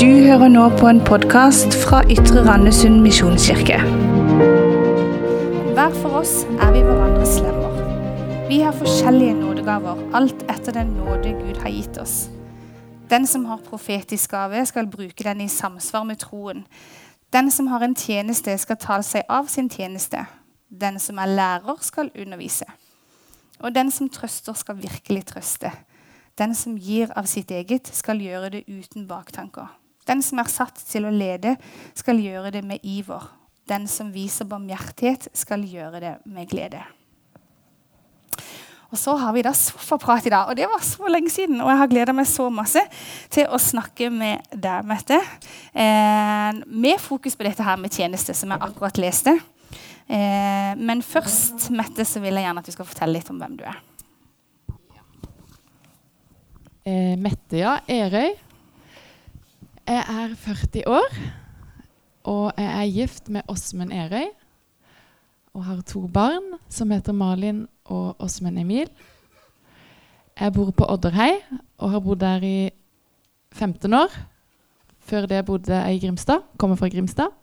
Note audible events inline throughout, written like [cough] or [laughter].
Du hører nå på en podkast fra Ytre Randesund misjonskirke. Hver for oss er vi hverandres lemmer. Vi har forskjellige nådegaver, alt etter den nåde Gud har gitt oss. Den som har profetisk gave, skal bruke den i samsvar med troen. Den som har en tjeneste, skal ta seg av sin tjeneste. Den som er lærer, skal undervise. Og den som trøster, skal virkelig trøste. Den som gir av sitt eget, skal gjøre det uten baktanker. Den som er satt til å lede, skal gjøre det med iver. Den som viser barmhjertighet, skal gjøre det med glede. Og så har vi da sofaprat i dag, og det var så lenge siden. Og jeg har gleda meg så masse til å snakke med deg, Mette. Eh, med fokus på dette her med tjeneste, som jeg akkurat leste. Eh, men først, Mette, så vil jeg gjerne at du skal fortelle litt om hvem du er. Eh, Mette, ja. Erøy. Jeg er 40 år, og jeg er gift med Åsmund Erøy. Og har to barn som heter Malin og Åsmund Emil. Jeg bor på Odderhei og har bodd der i 15 år. Før det bodde jeg i Grimstad. Kommer fra Grimstad.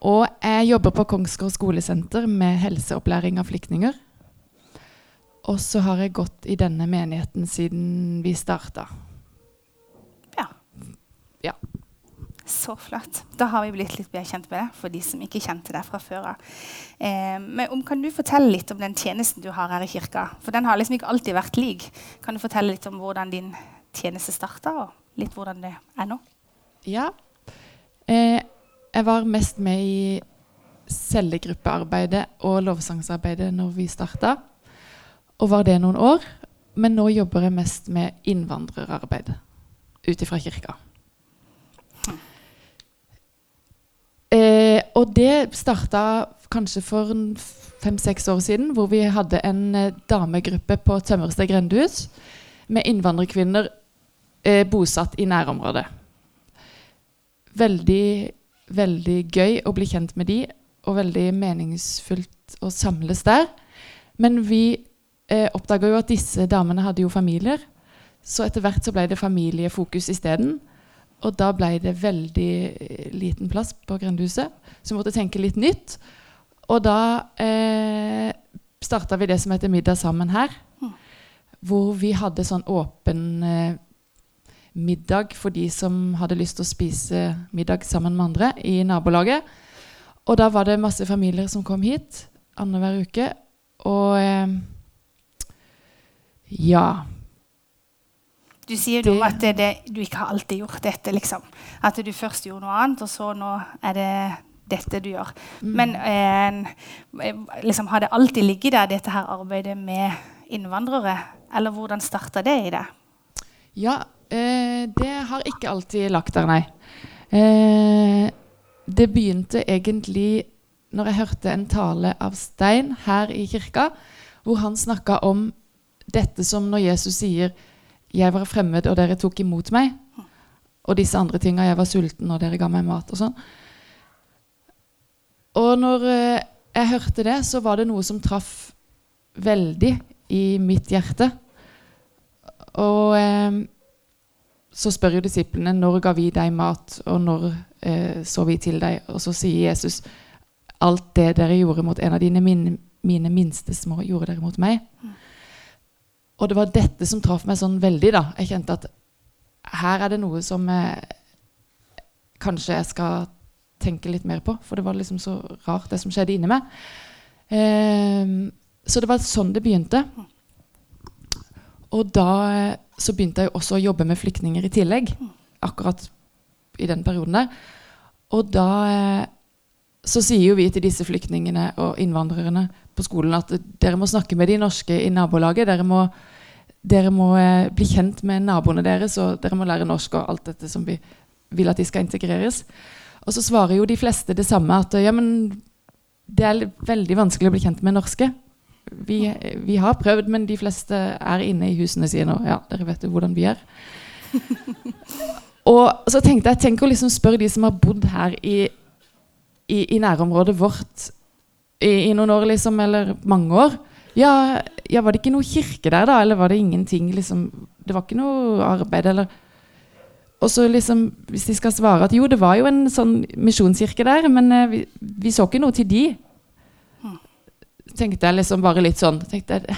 Og jeg jobber på Kongsgård skolesenter med helseopplæring av flyktninger. Og så har jeg gått i denne menigheten siden vi starta. Ja. Så flott. Da har vi blitt litt bedre kjent med deg, for de som ikke kjente deg fra før av. Eh, men om, kan du fortelle litt om den tjenesten du har her i kirka? For den har liksom ikke alltid vært lik. Kan du fortelle litt om hvordan din tjeneste starta, og litt hvordan det er nå? Ja. Eh, jeg var mest med i cellegruppearbeidet og lovsangsarbeidet når vi starta, og var det noen år. Men nå jobber jeg mest med innvandrerarbeid ut ifra kirka. Eh, og det starta kanskje for fem-seks år siden, hvor vi hadde en eh, damegruppe på Tømmerstad grendehus med innvandrerkvinner eh, bosatt i nærområdet. Veldig, veldig gøy å bli kjent med de, og veldig meningsfullt å samles der. Men vi eh, oppdaga jo at disse damene hadde jo familier, så etter hvert så ble det familiefokus isteden. Og da ble det veldig eh, liten plass på grendehuset, så vi måtte tenke litt nytt. Og da eh, starta vi det som heter Middag sammen her. Mm. Hvor vi hadde sånn åpen eh, middag for de som hadde lyst til å spise middag sammen med andre i nabolaget. Og da var det masse familier som kom hit annenhver uke. Og eh, ja. Du sier jo at det, det, du ikke har alltid gjort dette, liksom. At du først gjorde noe annet, og så nå er det dette du gjør. Mm. Men eh, liksom, har det alltid ligget der, dette her arbeidet med innvandrere? Eller hvordan starta det i det? Ja, eh, det har ikke alltid lagt der, nei. Eh, det begynte egentlig når jeg hørte en tale av Stein her i kirka, hvor han snakka om dette som når Jesus sier 'Jeg var fremmed, og dere tok imot meg', og disse andre tinga 'Jeg var sulten, og dere ga meg mat', og sånn. Og når eh, jeg hørte det, så var det noe som traff veldig i mitt hjerte. Og eh, så spør jo disiplene når ga vi deg mat, og når eh, så vi til deg? Og så sier Jesus alt det dere gjorde mot en av dine mine, mine minste små, gjorde dere mot meg. Og det var dette som traff meg sånn veldig. da. Jeg kjente at her er det noe som jeg, kanskje jeg skal tenke litt mer på. For det var liksom så rart, det som skjedde inni meg. Eh, så det var sånn det begynte. Og da eh, så begynte jeg også å jobbe med flyktninger i tillegg. Akkurat i den perioden der. Og da eh, så sier jo vi til disse flyktningene og innvandrerne på skolen at dere må snakke med de norske i nabolaget. Dere må, dere må eh, bli kjent med naboene deres, og dere må lære norsk og alt dette som vi vil at de skal integreres. Og så svarer jo de fleste det samme, at ja, men det er veldig vanskelig å bli kjent med norske. Vi, vi har prøvd, men de fleste er inne i husene sine, og ja, dere vet jo hvordan vi er. [laughs] og så tenkte jeg tenk å liksom spørre de som har bodd her i, i, i nærområdet vårt i, i, noen år, liksom, eller mange år. Ja, ja, var det ikke noe kirke der, da? Eller var det ingenting, liksom Det var ikke noe arbeid, eller og så liksom, hvis de skal svare at jo, det var jo en sånn misjonskirke der, men eh, vi, vi, så ikke noe til de. Tenkte jeg liksom bare litt sånn tenkte jeg.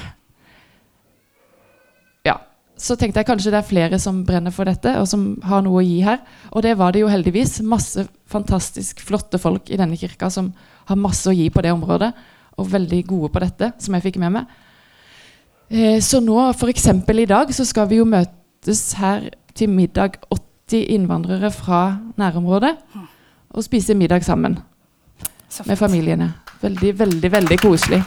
Så tenkte jeg kanskje det er flere som brenner for dette, og som har noe å gi her. Og det var det jo heldigvis. Masse fantastisk flotte folk i denne kirka som har masse å gi på det området, og veldig gode på dette, som jeg fikk med meg. Eh, så nå, f.eks. i dag, så skal vi jo møtes her til middag 80 innvandrere fra nærområdet og spise middag sammen med familiene. Veldig, veldig, veldig koselig.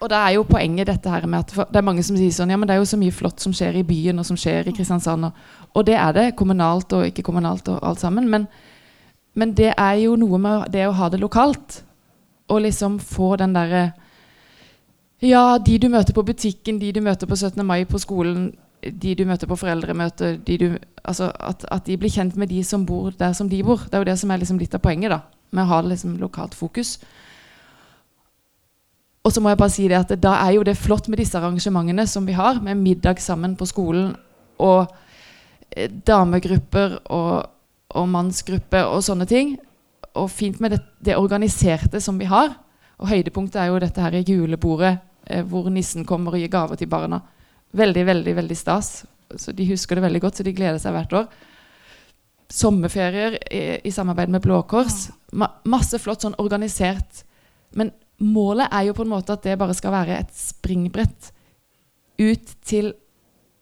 Og det er jo poenget dette her med at det er mange som sier sånn Ja, men det er jo så mye flott som skjer i byen, og som skjer i Kristiansand. Og, og det er det. Kommunalt og ikke kommunalt og alt sammen. Men, men, det er jo noe med det å ha det lokalt. Og liksom få den derre Ja, de du møter på butikken, de du møter på 17. mai på skolen, de du møter på foreldremøter altså at, at, de blir kjent med de som bor der som de bor. Det er jo det som er liksom litt av poenget da, med å ha liksom lokalt fokus. Og så må jeg bare si det at Da er jo det flott med disse arrangementene som vi har, med middag sammen på skolen og eh, damegrupper og, og mannsgrupper og sånne ting. Og fint med det, det, organiserte som vi har. Og høydepunktet er jo dette her i julebordet, eh, hvor nissen kommer og gir gaver til barna. Veldig, veldig, veldig stas. Så De husker det veldig godt, så de gleder seg hvert år. Sommerferier i, i samarbeid med Blå Kors. Ma masse flott sånn organisert. Men målet er jo på en måte at det bare skal være et springbrett ut til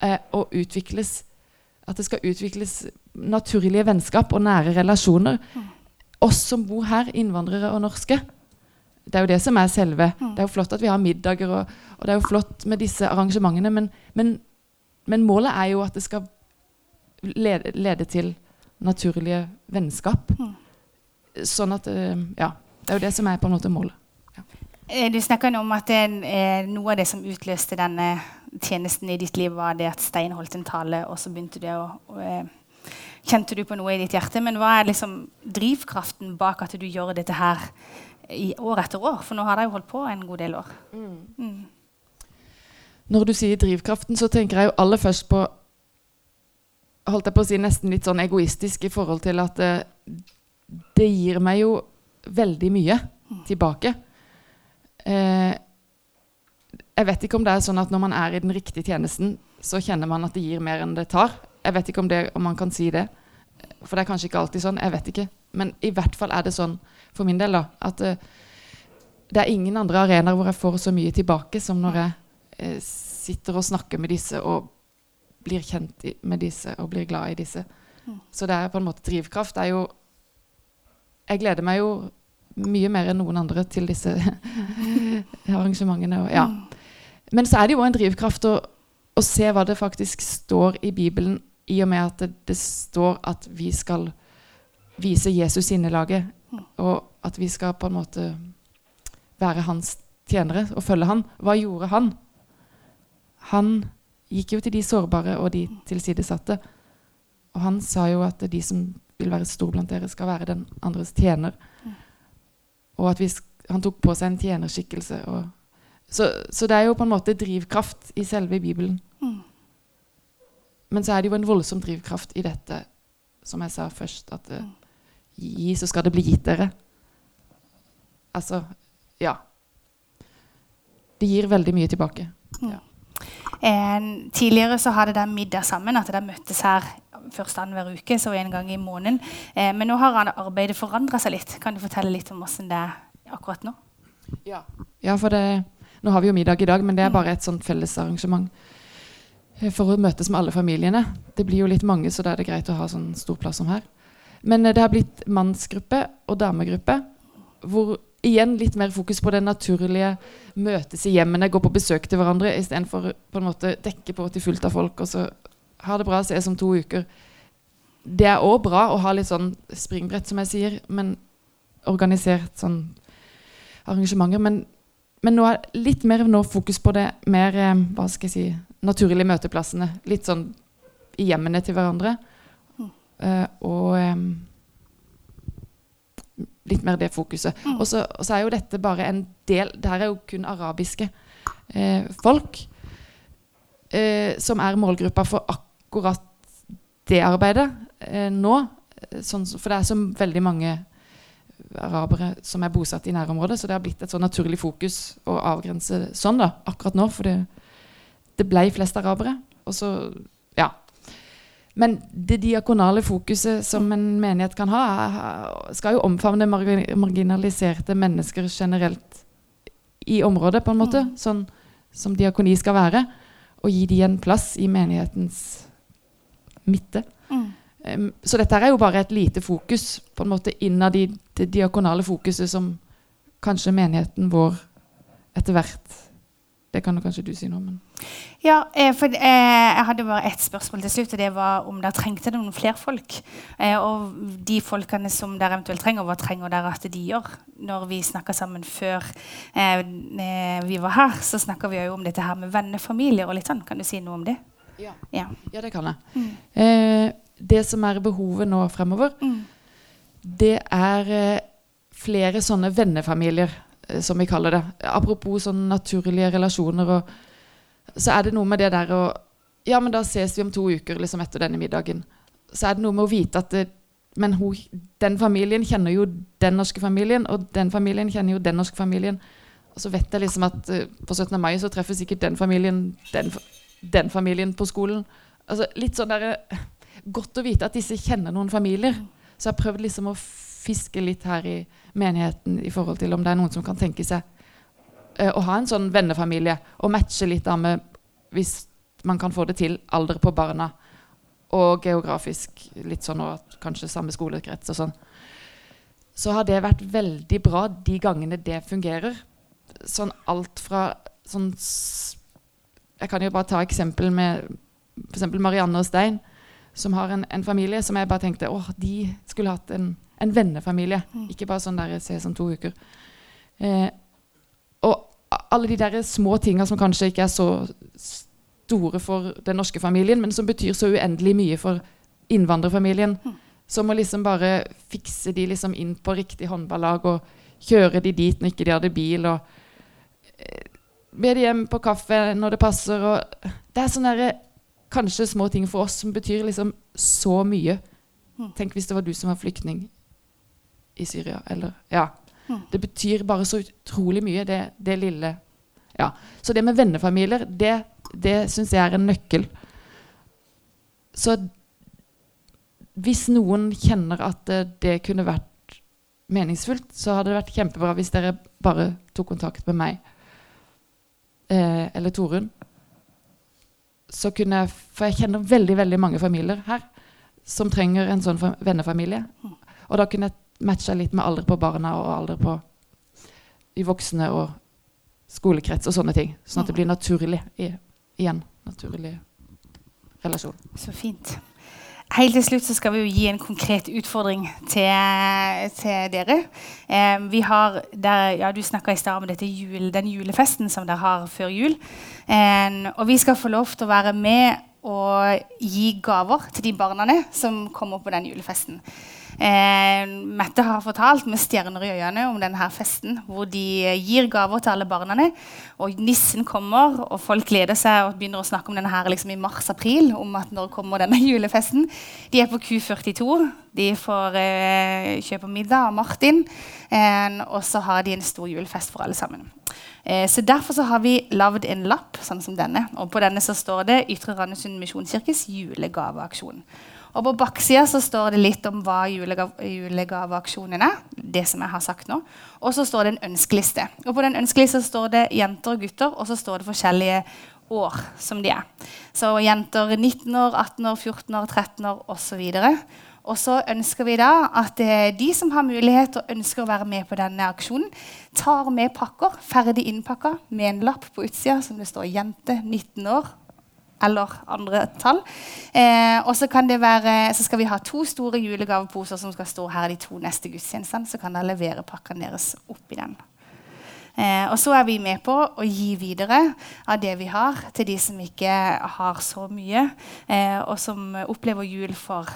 eh, å utvikles At det skal utvikles naturlige vennskap og nære relasjoner. Mm. Oss som bor her, innvandrere og norske. Det er jo det som er selve mm. Det er jo flott at vi har middager, og, og det er jo flott med disse arrangementene, men, men, men målet er jo at det skal lede, lede til naturlige vennskap. Mm. Sånn at eh, Ja. Det er jo det som er på en måte målet. Eh, du snakker om at det, eh, noe av det som utløste denne tjenesten i ditt liv, var det at Stein holdt en tale, og så begynte det å, å eh, Kjente du på noe i ditt hjerte? Men hva er liksom drivkraften bak at du gjør dette her i år etter år? For nå har de jo holdt på en god del år. Mm. Mm. Når du sier drivkraften, så tenker jeg jo aller først på holdt jeg på å si nesten litt sånn egoistisk i forhold til at det, det gir meg jo veldig mye mm. tilbake. Eh, jeg vet ikke om det er sånn at når man er i den riktige tjenesten, så kjenner man at det gir mer enn det tar. Jeg vet ikke om, det, om man kan si det. For det er kanskje ikke alltid sånn. Jeg vet ikke. Men i hvert fall er det sånn for min del da, at uh, det er ingen andre arenaer hvor jeg får så mye tilbake som når jeg uh, sitter og snakker med disse og blir kjent med disse og blir glad i disse. Mm. Så det er på en måte drivkraft. Det er jo Jeg gleder meg jo mye mer enn noen andre til disse [laughs] arrangementene. Ja. Men så er det jo en drivkraft å, å, se hva det faktisk står i Bibelen, i og med at det, det står at vi skal vise Jesus sinnelaget, og at vi skal på en måte være hans tjenere og følge han. Hva gjorde han? Han gikk jo til de sårbare og de tilsidesatte. Og han sa jo at de som vil være stor blant dere, skal være den andres tjener. Og at vi, han tok på seg en tjenerskikkelse. Så, så, det er jo på en måte drivkraft i selve Bibelen. Mm. Men så er det jo en voldsom drivkraft i dette, som jeg sa først, at uh, gi, så skal det bli gitt dere. Altså Ja. Det gir veldig mye tilbake. Mm. Ja. Eh, tidligere så hadde de middag sammen, at de møttes her først annenhver uke, så en gang i måneden. Eh, men nå har arbeidet forandra seg litt. Kan du fortelle litt om hvordan det er akkurat nå? Ja, ja for det, nå har vi jo middag i dag, men det er mm. bare et sånt fellesarrangement eh, for å møtes med alle familiene. Det blir jo litt mange, så da er det greit å ha sånn stor plass som her. Men eh, det har blitt mannsgruppe og damegruppe, hvor igjen litt mer fokus på det naturlige. Møtes i hjemmene, gå på besøk til hverandre istedenfor på en måte dekke på til fullt av folk og så ha det bra, ses om to uker. Det er òg bra å ha litt sånn springbrett, som jeg sier, men organisert sånn arrangementer. Men, men nå er litt mer nå fokus på det mer eh, hva skal jeg si, naturlige møteplassene. Litt sånn i hjemmene til hverandre. Mm. Uh, og um, litt mer det fokuset. Mm. Og så er jo dette bare en del Det her er jo kun arabiske uh, folk. eh, som er målgruppa for akkurat det arbeidet eh, nå. eh, Sånn, for det er så veldig mange arabere som er bosatt i nærområdet, så det har blitt et så naturlig fokus å avgrense sånn da, akkurat nå. For det, det ble flest arabere. Og så, ja. Men det diakonale fokuset som en menighet kan ha, skal jo omfavne marginaliserte mennesker generelt i området, på en måte. Mm. Sånn som diakoni skal være. Og gi de en plass i menighetens midte. Mm. Så dette er jo bare et lite fokus på en måte innad i det diakonale fokuset som kanskje menigheten vår etter hvert Det kan kanskje du si noe om. Ja, eh, for eh, Jeg hadde bare ett spørsmål til slutt, og det var om dere trengte noen flere folk. Eh, og de folkene som dere eventuelt trenger, hva trenger dere at de gjør? Når vi snakka sammen før vi var her, så snakka vi jo om dette her med vennefamilier og litt sånn. Kan du si noe om det? Ja. Ja. det kan jeg. Mm. Eh, det som er behovet nå fremover, Mm. det er eh, flere sånne vennefamilier, eh, som vi kaller det. Apropos sånne naturlige relasjoner. Og, så er det noe med det der å Ja, men da ses vi om to uker liksom etter denne middagen. Så er det noe med å vite at det, Men ho, den familien kjenner jo den norske familien, og den familien kjenner jo den norske familien. Og så vet jeg liksom at eh, på 17. mai så treffer sikkert den familien den, fa- den familien på skolen. Altså litt sånn der, eh, Godt å vite at disse kjenner noen familier. Så jeg har prøvd liksom å fiske litt her i menigheten i forhold til om det er noen som kan tenke seg eh, å ha en sånn vennefamilie. Og matche litt da med, hvis man kan få det til, alder på barna. Og geografisk litt sånn og kanskje samme skolekrets og sånn. Så har det vært veldig bra de gangene det fungerer. Sånn alt fra sånn Jeg kan jo bare ta eksempel med f.eks. Marianne og Stein som har en, en familie som jeg bare tenkte åh, de skulle hatt en, en vennefamilie. Ikke bare sånn der ses om to uker. Eh, og alle de der små tinga som kanskje ikke er så store for den norske familien, men som betyr så uendelig mye for innvandrerfamilien. Som å liksom bare fikse de liksom inn på riktig håndballag og kjøre de dit når ikke de hadde bil. og Be de hjem på kaffe når det passer. og Det er sånne der, kanskje små ting for oss som betyr liksom så mye. Tenk hvis det var du som var flyktning i Syria. Eller, ja. Det betyr bare så utrolig mye, det, det lille. Ja. Så det med vennefamilier, det, det syns jeg er en nøkkel. Så hvis noen kjenner at eh, det kunne vært meningsfullt, så hadde det vært kjempebra hvis dere bare tok kontakt med meg eh, eller Torunn. Så kunne jeg, For jeg kjenner veldig veldig mange familier her som trenger en sånn vennefamilie. Og da kunne jeg matcha litt med alder på barna og alder på de voksne og skolekrets og sånne ting. Sånn at det blir naturlig i, igjen. Naturlig relasjon. Så fint. Helt til slutt så skal vi jo gi en konkret utfordring til, til dere. Eh, der, ja, Du snakka i stad om jul, den julefesten som dere har før jul. Eh, og vi skal få lov til å være med og gi gaver til de barna som kommer på den julefesten. Eh, Mette har fortalt med stjerner i øynene om denne festen, hvor de gir gaver til alle barna. Og nissen kommer, og folk gleder seg og begynner å snakke om denne liksom i mars-april. om at når kommer denne [laughs] julefesten. De er på Q42. De får eh, kjøpe middag av Martin. Eh, og så har de en stor julefest for alle sammen. Eh, så Derfor så har vi lagd en lapp sånn som denne. Og på denne så står det Ytre Randesund Misjonskirkes julegaveaksjon. Og På baksida så står det litt om hva julegav julegaveaksjonen er. det som jeg har sagt nå. Og så står det en ønskeliste. Og På den ønskelista står det jenter og gutter, og så står det forskjellige år som de er. Så jenter 19 år, 18 år, 14 år, 13 år osv. Og så ønsker vi da at eh, de som har mulighet og ønsker å være med på denne aksjonen, tar med pakker ferdig innpakka med en lapp på utsida som det står 'jente 19 år' eller andre tall. Eh, og så, kan det være, så skal vi ha to store julegaveposer som skal stå her de to neste gudstjenestene. Så kan dere levere pakkene deres oppi den. Eh, og så er vi med på å gi videre av det vi har, til de som ikke har så mye, eh, og som opplever jul for,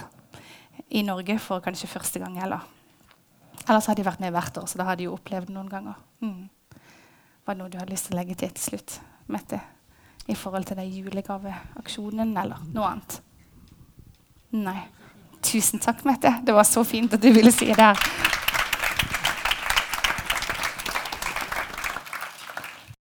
i Norge for kanskje første gang. Eller. Ellers har de vært med hvert år, så da har de jo opplevd noen ganger. Mm. Var det noe du hadde lyst til å legge til til slutt, Mette? I forhold til den julegaveaksjonen eller noe annet? Nei. Tusen takk, Mette. Det var så fint at du ville si det her.